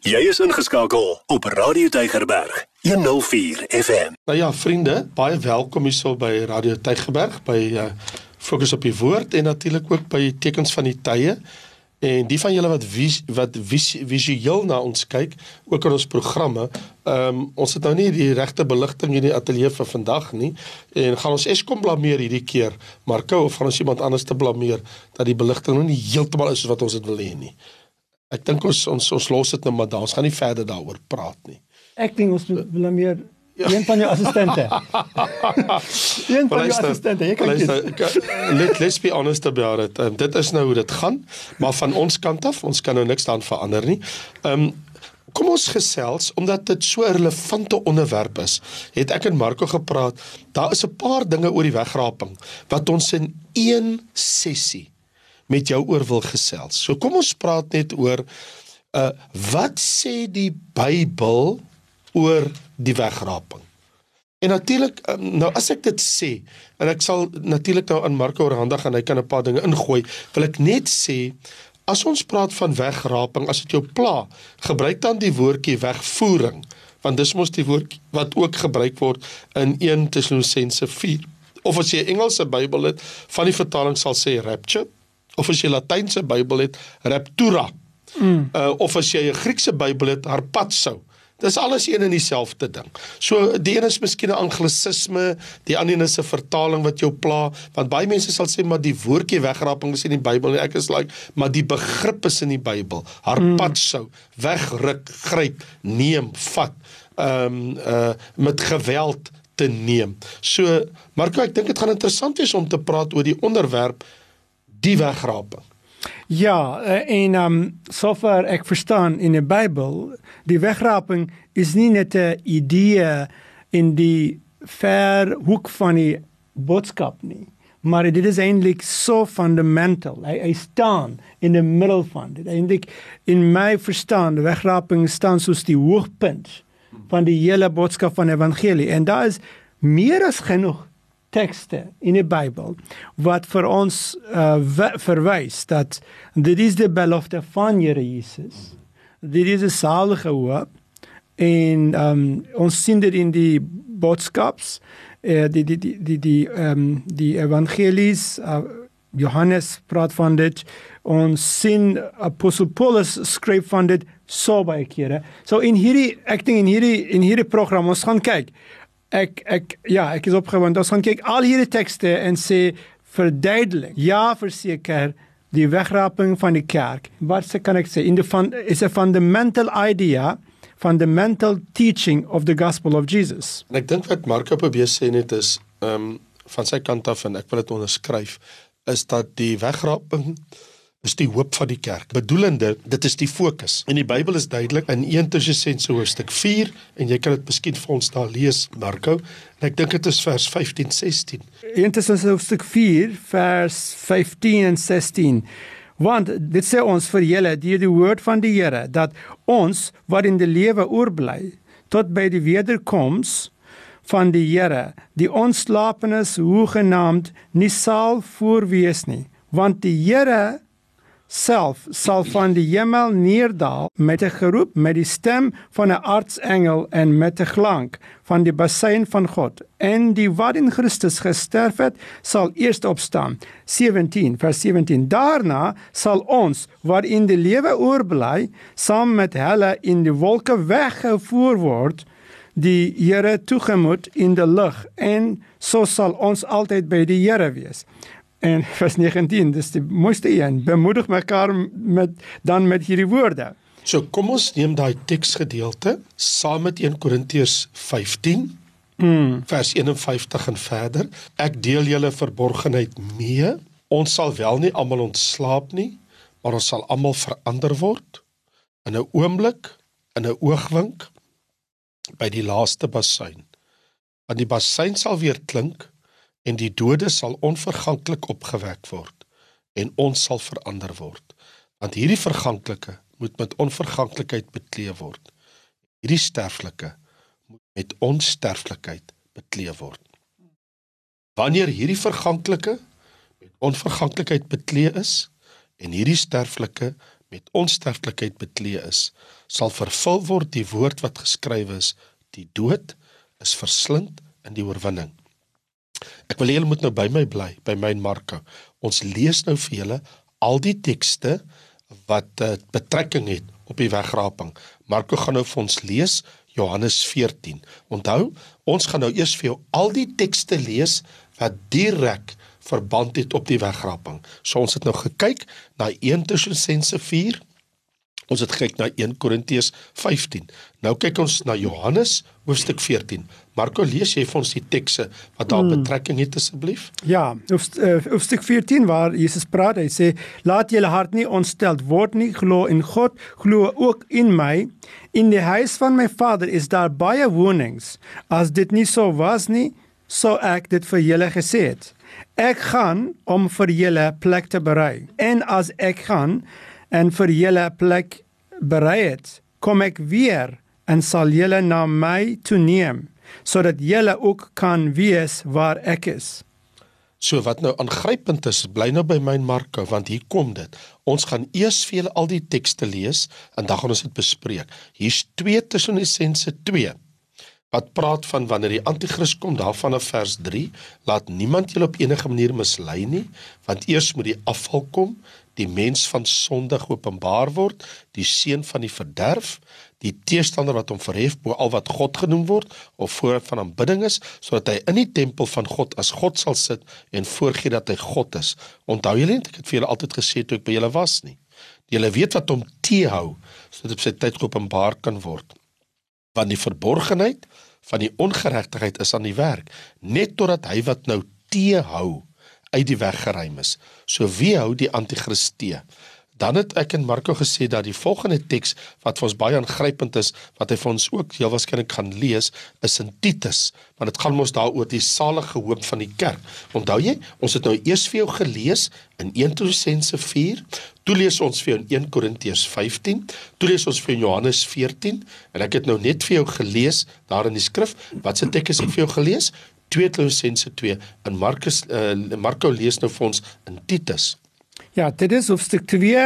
Jy is ingeskakel op Radio Tygerberg 104 FM. Nou ja, vriende, baie welkom hierso by Radio Tygerberg by uh, Fokus op die Woord en natuurlik ook by Tekens van die Tye. En die van julle wat vis, wat vis, visueel na ons kyk, ook in ons programme, ehm um, ons het nou nie die regte beligting in die ateljee vir vandag nie en gaan ons Eskom blameer hierdie keer, Marco of gaan ons iemand anders te blameer dat die beligting nou nie heeltemal is wat ons dit wil hê nie. Ek dink ons ons ons los dit nou maar daar. Ons gaan nie verder daaroor praat nie. Ek dink ons blameer Ja. Een van jou assistente. een van jou assistente. Jy kan dit. Let let's be honest about it. Um, dit is nou hoe dit gaan, maar van ons kant af, ons kan nou niks daan verander nie. Ehm um, kom ons gesels omdat dit so 'n relevante onderwerp is. Het ek en Marco gepraat. Daar is 'n paar dinge oor die wegraping wat ons in een sessie met jou oor wil gesels. So kom ons praat net oor uh wat sê die Bybel oor die wegraping. En natuurlik um, nou as ek dit sê en ek sal natuurlik nou aan Marco oorhandig en hy kan 'n paar dinge ingooi, wil ek net sê as ons praat van wegraping, as dit jou pla, gebruik dan die woordjie wegvoering, want dis mos die woord wat ook gebruik word in 1 Tessalonisense 4. Of as jy 'n Engelse Bybel het, van die vertaling sal sê rapture, of as jy Latynse Bybel het, raptura. Mm. Uh, of as jy 'n Griekse Bybel het, harpazo. Dis alles een en dieselfde ding. So die een is miskien 'n anglisisme, die ander is 'n vertaling wat jou pla, want baie mense sal sê maar die woordjie wegraping is in die Bybel en ek is like, maar die begrip is in die Bybel. Harpat sou wegruk, gryp, neem, vat. Ehm um, uh met geweld te neem. So Marco, ek dink dit gaan interessant wees om te praat oor die onderwerp die wegraping. Ja, eh, en um sover ek verstaan in die Bybel, die wegraping is nie net 'n idee in die ver hoek van die boodskap nie, maar dit is eintlik so fundamental. Hy, hy staan in die middel van dit. Eintlik in my verstaan, die wegraping staan soos die hoogtepunt van die hele boodskap van evangelie en daar is meer as genoeg tekste in die Bybel wat vir ons uh, verwys dat dit is die belofte van Here Jesus. Dit is 'n salige hoop en um, ons sien dit in die boodskaps uh, die die die die die um, die evangelies uh, Johannes praat van dit ons sien apostel Paulus skryf van dit so baie kere. So in hierdie ek dink in hierdie in hierdie program ons gaan kyk ek ek ja, ek is opgewonde. Ons gaan kyk al hierdie tekste en sê verduidelik. Ja, verseker die wegraping van die kerk. Wat se kan ek sê? In die van is 'n fundamental idea fundamental teaching of the gospel of Jesus. En ek dink wat Marko probeer sê net is ehm um, van sy kant af en ek wil dit onderskryf is dat die wegraping is die hoop van die kerk. Bedoelende, dit is die fokus. En die Bybel is duidelik in 1 Tessalonisense hoofstuk 4 en jy kan dit miskien vir ons daar lees, Marko. En ek dink dit is vers 15 16. 1 Tessalonisense hoofstuk 4 vers 15 en 16. Want dit sê ons vir julle deur die woord van die Here dat ons wat in die lewe oorbly tot by die wederkoms van die Here, die onslapenes hoegenaamd nie sal voorwees nie, want die Here self sal van die hemel neerdal met 'n geroep met die stem van 'n aartsengel en met 'n klank van die bassein van God. En die wat in Christus gesterf het sal eers opstaan. 17 vers 17 daarna sal ons wat in die lewe oorbly saam met hulle in die wolke weggevoer word die Here toegemoet in die lug. En so sal ons altyd by die Here wees En vers 19, dis die mooiste een. Bemoedig mekaar met dan met hierdie woorde. So kom ons neem daai teksgedeelte saam met 1 Korintiërs 15 mm. vers 51 en verder. Ek deel julle verborgenheid mee. Ons sal wel nie almal ontslaap nie, maar ons sal almal verander word in 'n oomblik, in 'n oogwink by die laaste bassein. Want die bassein sal weer klink en die dode sal onverganklik opgewek word en ons sal verander word. Want hierdie verganklike moet met onverganklikheid bekleed word. Hierdie sterflike moet met onsterflikheid bekleed word. Wanneer hierdie verganklike met onverganklikheid bekleed is en hierdie sterflike met onsterflikheid bekleed is sal vervul word die woord wat geskrywe is: Die dood is verslind in die oorwinning. Ek wil hê julle moet nou by my bly, by my en Marko. Ons lees nou vir julle al die tekste wat uh, betrekking het op die wegraping. Marko gaan nou vir ons lees Johannes 14. Onthou, ons gaan nou eers vir jou al die tekste lees wat direk verband het op die wegraping. So ons het nou gekyk na 1 Tessalonisense 4. Ons het gekyk na 1 Korintiërs 15. Nou kyk ons na Johannes hoofstuk 14. Marko, lees jy vir ons die tekste wat daar hmm. betrekking het asseblief? Ja, hoofstuk 14 waar Jesus praat, hy sê: "Laat julle hart nie ontstel word nie, glo in God, glo ook in my. In die huis van my Vader is daar baie wonings. As dit nie so was nie, sou ek dit vir julle gesê het." Ek gaan om vir julle plek te berei. En as ek gaan en vir julle plek berei het, kom ek weer en sal julle na my toe neem, sodat julle ook kan weet waar ek is. So wat nou aangrypend is, bly nou by my Marko want hier kom dit. Ons gaan eers vir julle al die tekste lees en dan gaan ons dit bespreek. Hier's 2 Tessalonisense 2 wat praat van wanneer die anti-kris kom daarvan in vers 3 laat niemand julle op enige manier mislei nie want eers moet die afval kom die mens van sonde geopenbaar word die seun van die verderf die teestander wat hom verhef bo al wat God genoem word of voor van aanbidding is sodat hy in die tempel van God as God sal sit en voorgee dat hy God is. Onthou julle net ek het vir julle altyd gesê toe ek by julle was nie. Julle weet wat hom teehou sodat op sy tyd geopenbaar kan word want die verborgenheid van die ongeregtigheid is aan die werk net totdat hy wat nou teehou uit die weg geruim is. So wie hou die anti-kris te? Dan het ek en Marco gesê dat die volgende teks wat vir ons baie aangrypend is, wat hy vir ons ook heel waarskynlik gaan lees, is in Titus, want dit gaan mos daaroor die salige hoop van die kerk. Onthou jy, ons het nou eers vir jou gelees in 1 Tessalonisense 4, toe lees ons vir jou in 1 Korintiërs 15, toe lees ons vir Johannes 14 en ek het nou net vir jou gelees daar in die skrif, wat se teks ek vir jou gelees? 2 Tessalonisense 2 en Markus uh, Marco lees nou vir ons in Titus. Ja, dit is hoofstuk 2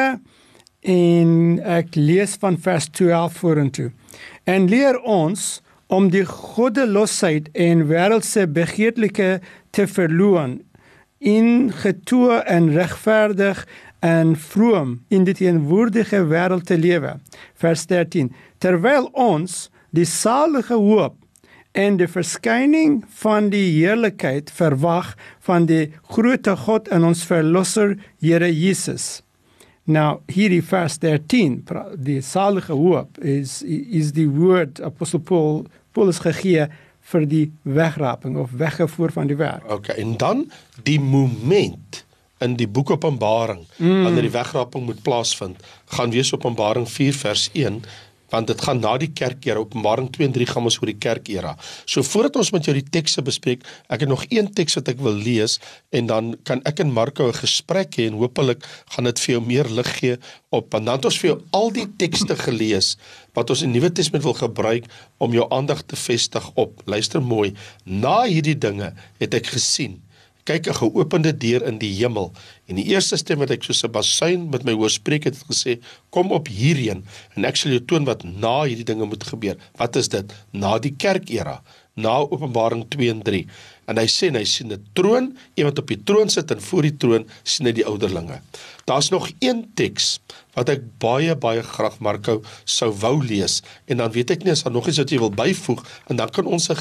en ek lees van vers 12 vorentoe. En leer ons om die goddelosheid en wêreldse begeerlike te verloon in getoe en regverdig en vroom in die teenwoordige wêreld te lewe. Vers 13. Terwyl ons die salige hoop en die verskyning van die heerlikheid verwag van die grootte God en ons verlosser Here Jesus. Nou hierdie vers 13, die salige hoop is is die woord apostel Paul Paulus gegee vir die wegraping of weggevoer van die werk. Okay, en dan die moment in die boek Openbaring mm. wanneer die wegraping moet plaasvind, gaan wees Openbaring 4 vers 1 want dit gaan na die kerkera Openbaring 2 en 3 gaan ons oor die kerkera. So voordat ons met jou die tekste bespreek, ek het nog een teks wat ek wil lees en dan kan ek en Marco 'n gesprek hê en hopelik gaan dit vir jou meer lig gee op want dan het ons vir jou al die tekste gelees wat ons in die Nuwe Testament wil gebruik om jou aandag te vestig op. Luister mooi. Na hierdie dinge het ek gesien kyk 'n geopende deur in die hemel. En die eerste stem wat ek soos 'n basuin met my hoor spreek het gesê kom op hierheen en ek sal jou toon wat na hierdie dinge moet gebeur. Wat is dit? Na die kerkera na Openbaring 2 en 3 en hy sê en hy sien 'n troon iemand op die troon sit en voor die troon sien hy die ouderlinge. Daar's nog een teks wat ek baie baie graag Marko sou wou lees. En dan weet ek nie as daar nog iets wat jy wil byvoeg? En dan kan ons 'n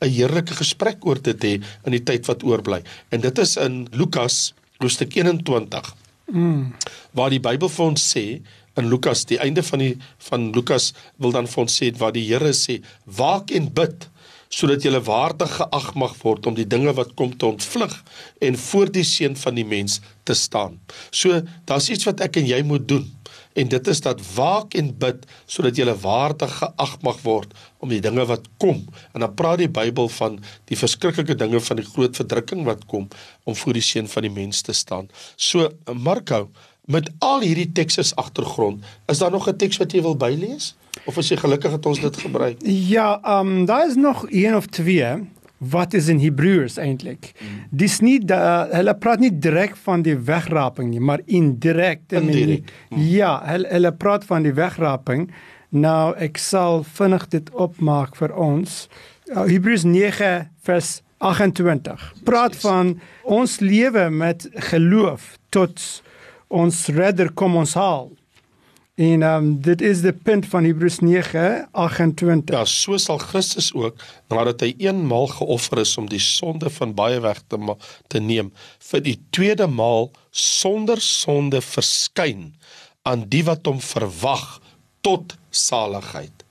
'n heerlike gesprek oor dit hê in die tyd wat oorbly. En dit is in Lukas hoofstuk 21 mm. waar die Bybel vir ons sê in Lukas die einde van die van Lukas wil dan vir ons sê waar die Here sê waak en bid sodat jy waardig geag mag word om die dinge wat kom te ontvlug en voor die seun van die mens te staan. So daar's iets wat ek en jy moet doen en dit is dat waak en bid sodat jy waardig geag mag word om die dinge wat kom. En dan praat die Bybel van die verskriklike dinge van die groot verdrukking wat kom om voor die seun van die mens te staan. So Marko, met al hierdie tekste as agtergrond, is daar nog 'n teks wat jy wil bylees? Of is jy gelukkig dat ons dit gebruik? Ja, ehm um, daar is nog een of twee wat is in Hebreërs eintlik. Hmm. Dis nie da, hulle praat nie direk van die wegraping nie, maar indirek. Indirek. Hmm. Ja, hulle, hulle praat van die wegraping Nou ek sal vinnig dit opmaak vir ons. Uh, Hebreërs 9 vers 28. Praat van ons lewe met geloof tot ons redder kom ons haal. En um dit is die punt van Hebreërs 9:28. Ja, so sal Christus ook nadat hy eenmaal geoffer is om die sonde van baie weg te te neem, vir die tweede maal sonder sonde verskyn aan die wat hom verwag tot saligheid.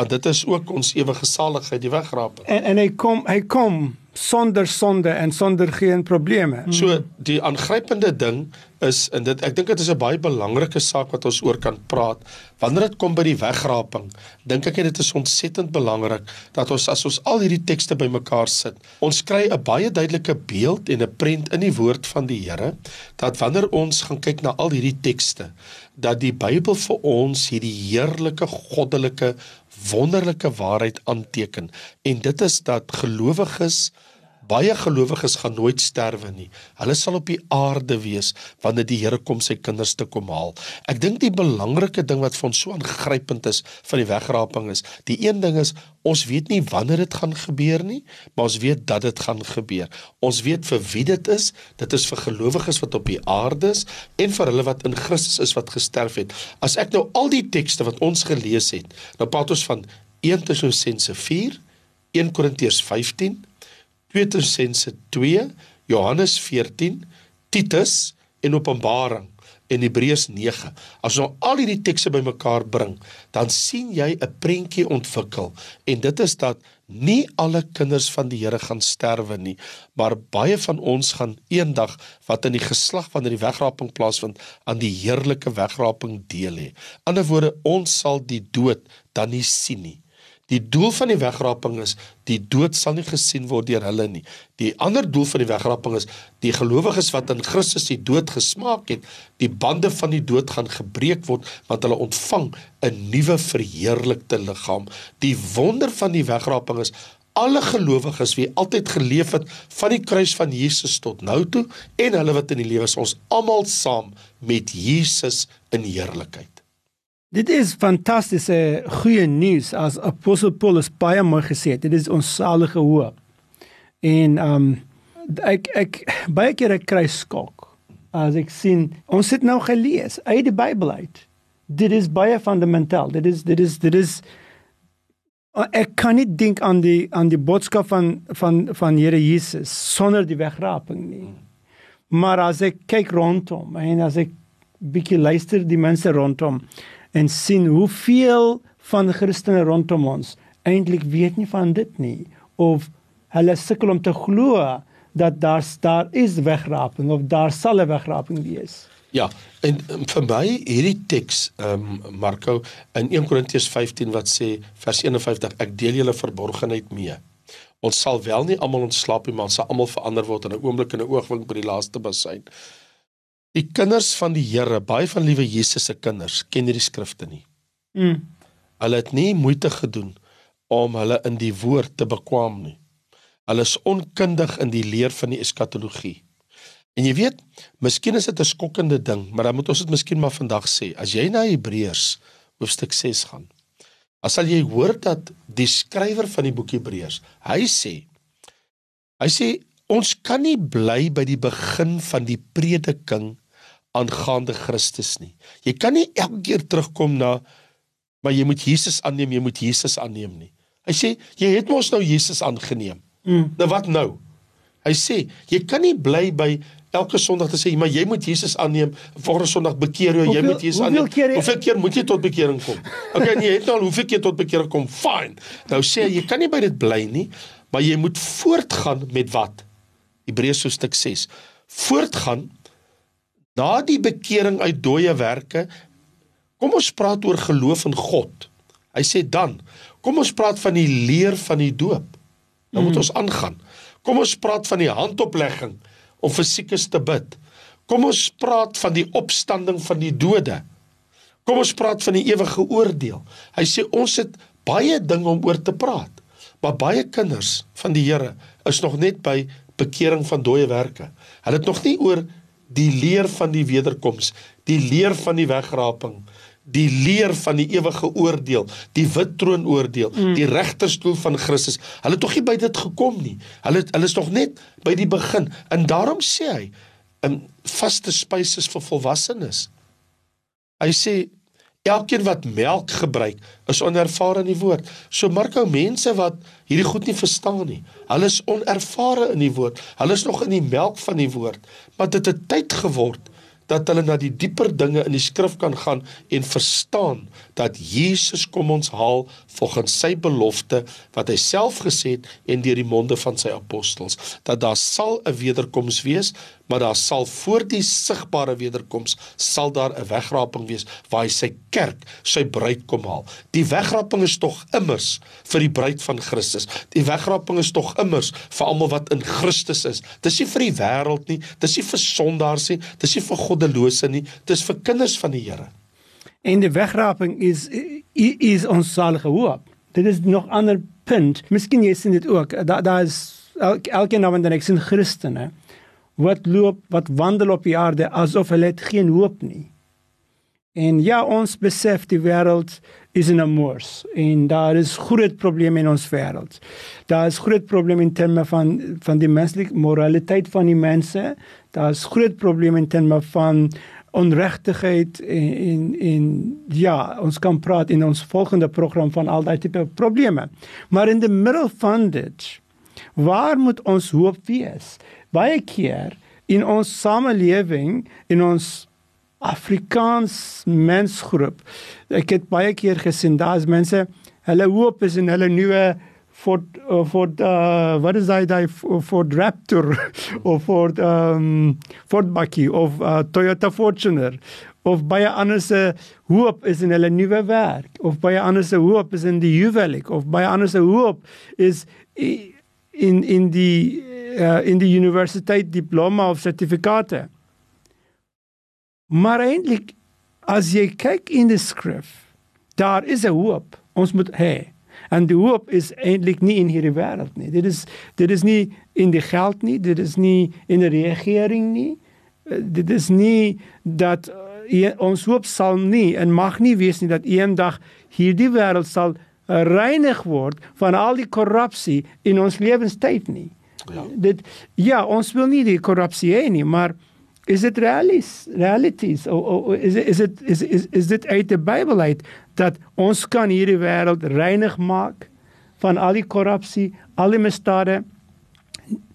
Want dit is ook ons ewige saligheid, die wegraap. En en hy kom hy kom sonder sonde en sonder geen probleme. So die aangrypende ding is en dit ek dink dit is 'n baie belangrike saak wat ons oor kan praat. Wanneer dit kom by die wegraping, dink ek dit is ontsettend belangrik dat ons as ons al hierdie tekste bymekaar sit, ons kry 'n baie duidelike beeld en 'n prent in die woord van die Here dat wanneer ons gaan kyk na al hierdie tekste, dat die Bybel vir ons hierdie heerlike goddelike wonderlike waarheid aanteken. En dit is dat gelowiges baie gelowiges gaan nooit sterwe nie. Hulle sal op die aarde wees wanneer die Here kom sy kinders te kom haal. Ek dink die belangrike ding wat vir ons so aangrypend is van die wegraping is, die een ding is ons weet nie wanneer dit gaan gebeur nie, maar ons weet dat dit gaan gebeur. Ons weet vir wie dit is. Dit is vir gelowiges wat op die aarde is en vir hulle wat in Christus is wat gesterf het. As ek nou al die tekste wat ons gelees het, nou praat ons van 1 Tessalonisense 4, 1 Korintiërs 15 2 Tessalonisense 2, Johannes 14, Titus en Openbaring en Hebreërs 9. As ons nou al hierdie tekste bymekaar bring, dan sien jy 'n prentjie ontwikkel en dit is dat nie alle kinders van die Here gaan sterwe nie, maar baie van ons gaan eendag wat in die geslag wanneer die wegraping plaasvind aan die heerlike wegraping deel hê. Ander woorde, ons sal die dood dan nie sien nie. Die doel van die wegraping is die dood sal nie gesien word deur hulle nie. Die ander doel van die wegraping is die gelowiges wat in Christus die dood gesmaak het, die bande van die dood gaan gebreek word want hulle ontvang 'n nuwe verheerlikte liggaam. Die wonder van die wegraping is alle gelowiges wie altyd geleef het van die kruis van Jesus tot nou toe en hulle wat in die lewe is ons almal saam met Jesus in heerlikheid. Dit is fantastiese goeie nuus as apostel Paulus baie mooi gesê het. Dit is ons salige hoop. En um ek ek baie keer ek kry skok as ek sien ons het nou gelees uit die Bybel uit. Dit is baie fundamentaal. Dit is dit is dit is ek kan nie dink aan die aan die boodskap van van van Here Jesus sonder die wegraping nie. Maar as ek kyk rondom en as ek bietjie luister die mense rondom en sien hoeveel van Christene rondom ons eintlik weet nie van dit nie of hulle sukkel om te glo dat daar daar is wegraping of daar sal 'n wegraping wees. Ja, en um, vir my hierdie teks ehm um, Marko in 1 Korintiërs 15 wat sê vers 51 ek deel julle verborgenheid mee. Ons sal wel nie almal ontslaap nie, maar ons sal almal verander word in 'n oomblik en 'n oogwink by die laaste basyn. Die kinders van die Here, baie van liewe Jesus se kinders, ken hierdie skrifte nie. Mm. Hulle het nie moeite gedoen om hulle in die woord te bekwam nie. Hulle is onkundig in die leer van die eskatologie. En jy weet, miskien is dit 'n skokkende ding, maar dan moet ons dit miskien maar vandag sê. As jy na Hebreërs hoofstuk 6 gaan, dan sal jy hoor dat die skrywer van die boek Hebreërs, hy sê hy sê ons kan nie bly by die begin van die prediking aangaande Christus nie. Jy kan nie elke keer terugkom na maar jy moet Jesus aanneem, jy moet Jesus aanneem nie. Hy sê jy het mos nou Jesus aangeneem. Mm. Nou wat nou? Hy sê jy kan nie bly by elke Sondag te sê maar jy moet Jesus aanneem, volgende Sondag bekeer jou, jy moet Jesus aanneem. Keer, hoeveel keer moet jy tot bekering kom? Okay, jy het nou al hoeveel keer tot bekering kom? Fine. Nou sê jy kan nie by dit bly nie, maar jy moet voortgaan met wat? Hebreërs hoofstuk 6. Voortgaan Na die bekering uit dooie werke, kom ons praat oor geloof in God. Hy sê dan, kom ons praat van die leer van die doop. Dan mm. moet ons aangaan. Kom ons praat van die handoplegging om vir siekes te bid. Kom ons praat van die opstanding van die dode. Kom ons praat van die ewige oordeel. Hy sê ons het baie dinge om oor te praat. Maar baie kinders van die Here is nog net by bekering van dooie werke. Hulle het nog nie oor die leer van die wederkoms, die leer van die wegraping, die leer van die ewige oordeel, die wit troon oordeel, mm. die regterstoel van Christus. Hulle het tog nie by dit gekom nie. Hulle hulle is nog net by die begin. En daarom sê hy, 'n vaste spys is vir volwassenes. Hy sê elkeen wat melk gebruik is onervare in die woord. So Marko mense wat hierdie goed nie verstaan nie. Hulle is onervare in die woord. Hulle is nog in die melk van die woord. Maar dit het tyd geword dat hulle na die dieper dinge in die skrif kan gaan en verstaan dat Jesus kom ons haal volgens sy belofte wat hy self gesê het en deur die monde van sy apostels dat daar sal 'n wederkoms wees maar daar sal voor die sigbare wederkoms sal daar 'n wegraping wees waar hy sy kerk sy bruid kom haal die wegraping is tog immers vir die bruid van Christus die wegraping is tog immers vir almal wat in Christus is dis nie vir die wêreld nie dis nie vir sondaars nie dis nie vir goddelose nie dis vir kinders van die Here En die wegraping is is ons salige hoop. Dit is nog ander punt. Miskien jy sien dit ook. Daar daar is el, elke nou en dan ek sien Christene wat loop, wat wandel op die aarde asof hulle het geen hoop nie. En ja, ons besef die wêreld is in 'n moors en daar is groot probleme in ons wêreld. Daar is groot probleme in terme van van die menslike moraliteit van die mense. Daar is groot probleme in terme van onregtigheid en, en ja, ons kan praat in ons volgende program van al daai tipe probleme. Maar in die middel van dit, waar moet ons hoop wees? Baie keer in ons samelewing, in ons Afrikaans mensgroep. Ek het baie keer gesien daar's mense, hulle hoop is in hulle nuwe Ford uh, Ford uh, wat is hy daai Ford Raptor of Ford um Ford Bucky of uh, Toyota Fortuner of baie ander se hoop is in hulle nuwe werk of baie ander se hoop is in die huwelik of baie ander se hoop is in in die uh, in die universiteit diploma of sertifikate maar eintlik as jy kyk in die skrif daar is 'n hoop ons moet hê En die hoop is eintlik nie in hierdie wêreld nie. Dit is dit is nie in die geld nie, dit is nie in die regering nie. Eh, dit is nie dat uh, ons hoop sal nie en mag nie wees nie dat eendag hierdie wêreld sal uh, reinig word van al die korrupsie in ons lewenstyd nie. Ja. Dit ja, ons wil nie die korrupsie hê nie, maar is dit realis realities of, of is it, is it is is is dit uit die Bybel uit dat ons kan hierdie wêreld reinig maak van al die korrupsie, al die misdade.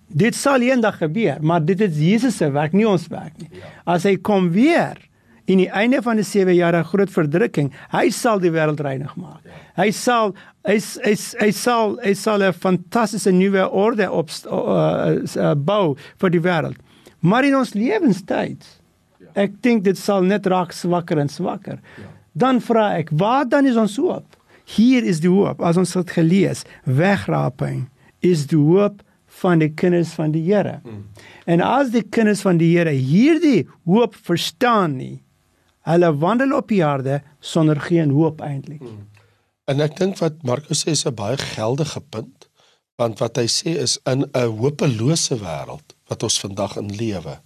Dit sal eendag gebeur, maar dit is Jesus se werk, nie ons werk nie. Ja. As hy kom weer in die einde van die 7 jaar groot verdrukking, hy sal die wêreld reinig maak. Ja. Hy sal hy hy hy sal hy sal 'n fantastiese nuwe orde op uh, uh, bou vir die wêreld. Maar in ons lewenstyd, ja. ek dink dit sal net raak swakker en swakker. Ja. Dan vra ek, waar dan is ons hoop? Hier is die hoop. As ons het gelees, wegraping is die hoop van die kinders van die Here. Mm. En as die kinders van die Here hierdie hoop verstaan nie, hulle wandel op die aarde sonder geen hoop eintlik. Mm. En ek dink wat Markus sê is 'n baie geldige punt, want wat hy sê is in 'n hopelose wêreld wat ons vandag in lewe,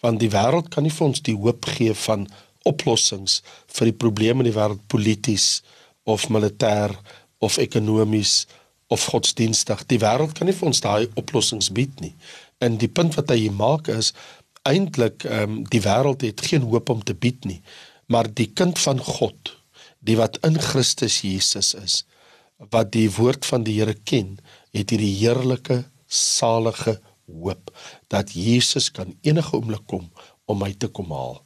want die wêreld kan nie vir ons die hoop gee van oplossings vir die probleme in die wêreld polities of militêr of ekonomies of godsdienstig. Die wêreld kan nie vir ons daai oplossings bied nie. En die punt wat hy maak is eintlik ehm um, die wêreld het geen hoop om te bied nie, maar die kind van God, die wat in Christus Jesus is, wat die woord van die Here ken, het hierdie heerlike salige hoop dat Jesus kan enige oomblik kom om my te kom haal.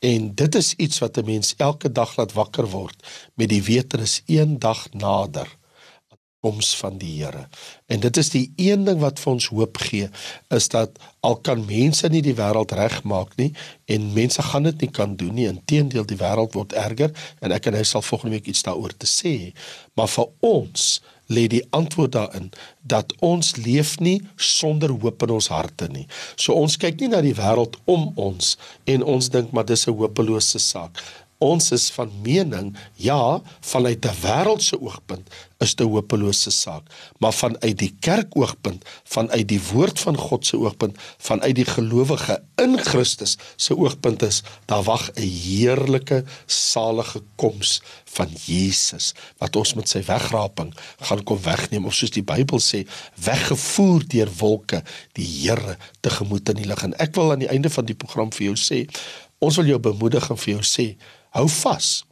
En dit is iets wat 'n mens elke dag laat wakker word met die wete is een dag nader koms van die Here. En dit is die een ding wat vir ons hoop gee is dat al kan mense nie die wêreld regmaak nie en mense gaan dit nie kan doen nie. Inteendeel die wêreld word erger en ek en hy sal volgende week iets daaroor te sê. Maar vir ons lê die antwoord daarin dat ons leef nie sonder hoop in ons harte nie. So ons kyk nie na die wêreld om ons en ons dink maar dis 'n hopelose saak. Ons is van mening ja, vanuit 'n wêreldse oogpunt is dit 'n hopelose saak, maar vanuit die kerkoogpunt, vanuit die woord van God se oogpunt, vanuit die gelowige in Christus se oogpunt is daar wag 'n heerlike salige koms van Jesus wat ons met sy wegraping gaan kom wegneem of soos die Bybel sê weggevoer deur wolke die Here tegemoet in die lig. En ek wil aan die einde van die program vir jou sê ons wil jou bemoedig en vir jou sê hou vas.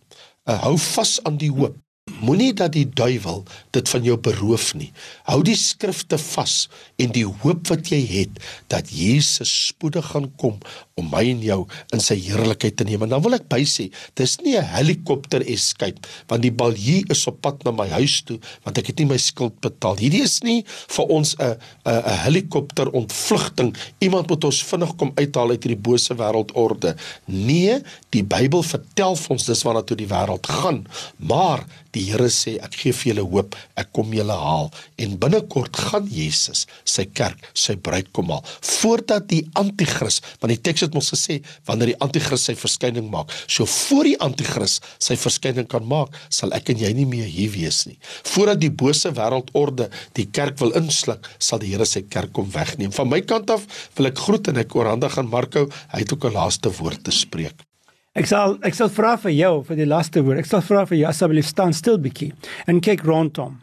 Uh, hou vas aan die hoop. Moenie dat die duiwel dit van jou beroof nie. Hou die skrifte vas en die hoop wat jy het dat Jesus spoedig gaan kom om my en jou in sy heerlikheid te neem. En dan wil ek bysê, dis nie 'n helikopter escape want die balje is op pad na my huis toe want ek het nie my skuld betaal. Hierdie is nie vir ons 'n 'n 'n helikopter ontvlugting. Iemand moet ons vinnig kom uithaal uit hierdie bose wêreldorde. Nee, die Bybel vertel ons dis waarna toe die wêreld gaan. Maar die Here sê ek gee vir julle hoop, ek kom julle haal en binnekort gaan Jesus sy kerk, sy bruid kom haal voordat die anti-kris, want die teks het mos gesê wanneer die anti-kris sy verskyning maak. So voor die anti-kris sy verskyning kan maak, sal ek en jy nie meer hier wees nie. Voordat die bose wêreldorde die kerk wil insluk, sal die Here sy kerk kom wegneem. Van my kant af wil ek groet en ek oorhandig aan Marco, hy het ook 'n laaste woord te spreek. Ek sal ek sal vra vir jou vir die laaste woord. Ek sal vra vir jou asseblief staan stil bietjie en kyk rondom.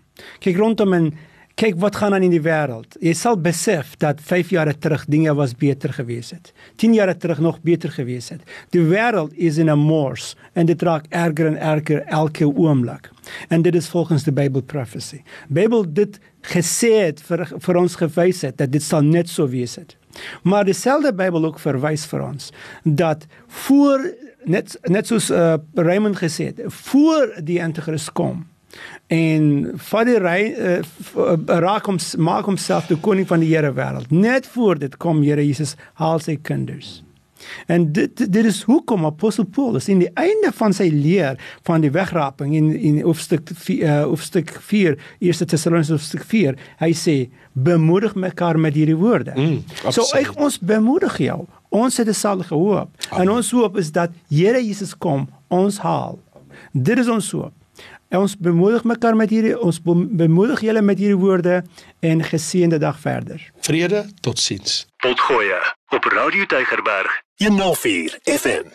Kyk rondom en kyk wat gaan aan in die wêreld. Jy sal besef dat 5 jaar terug dinge was beter gewees het. 10 jaar terug nog beter gewees het. Die wêreld is in 'n mors en dit raak erger en erger elke oomblik. En dit is volgens die Bible prophecy. Bybel dit gesê het vir vir ons gewys het dat dit sal net so wees het. Maar dieselfde Bybel ook verwys vir ons dat voor net net soos uh, Raymond gesê het, voor die anti-kris kom en vat die ry uh, raak hom maak homself die koning van die Here wêreld. Net voor dit kom Here Jesus haal sy kinders. En dit dit is hoekom apostel Paulus in die einde van sy leer van die wegraping in in hoofstuk uh, hoofstuk 4 eerste Tessalonisense hoofstuk 4 hy sê bemoedig mekaar met hierdie woorde. Mm, so ek ons bemoedig jou. Ons het 'n salige hoop. Amen. En ons hoop is dat Here Jesus kom ons haal. Dit is ons hoop. En ons bemoedig mekaar met hierdie ons bemoedig julle met hierdie woorde en geseënde dag verder. Vrede, totsiens. Potgoeie op Radio Deugerberg 104 FM.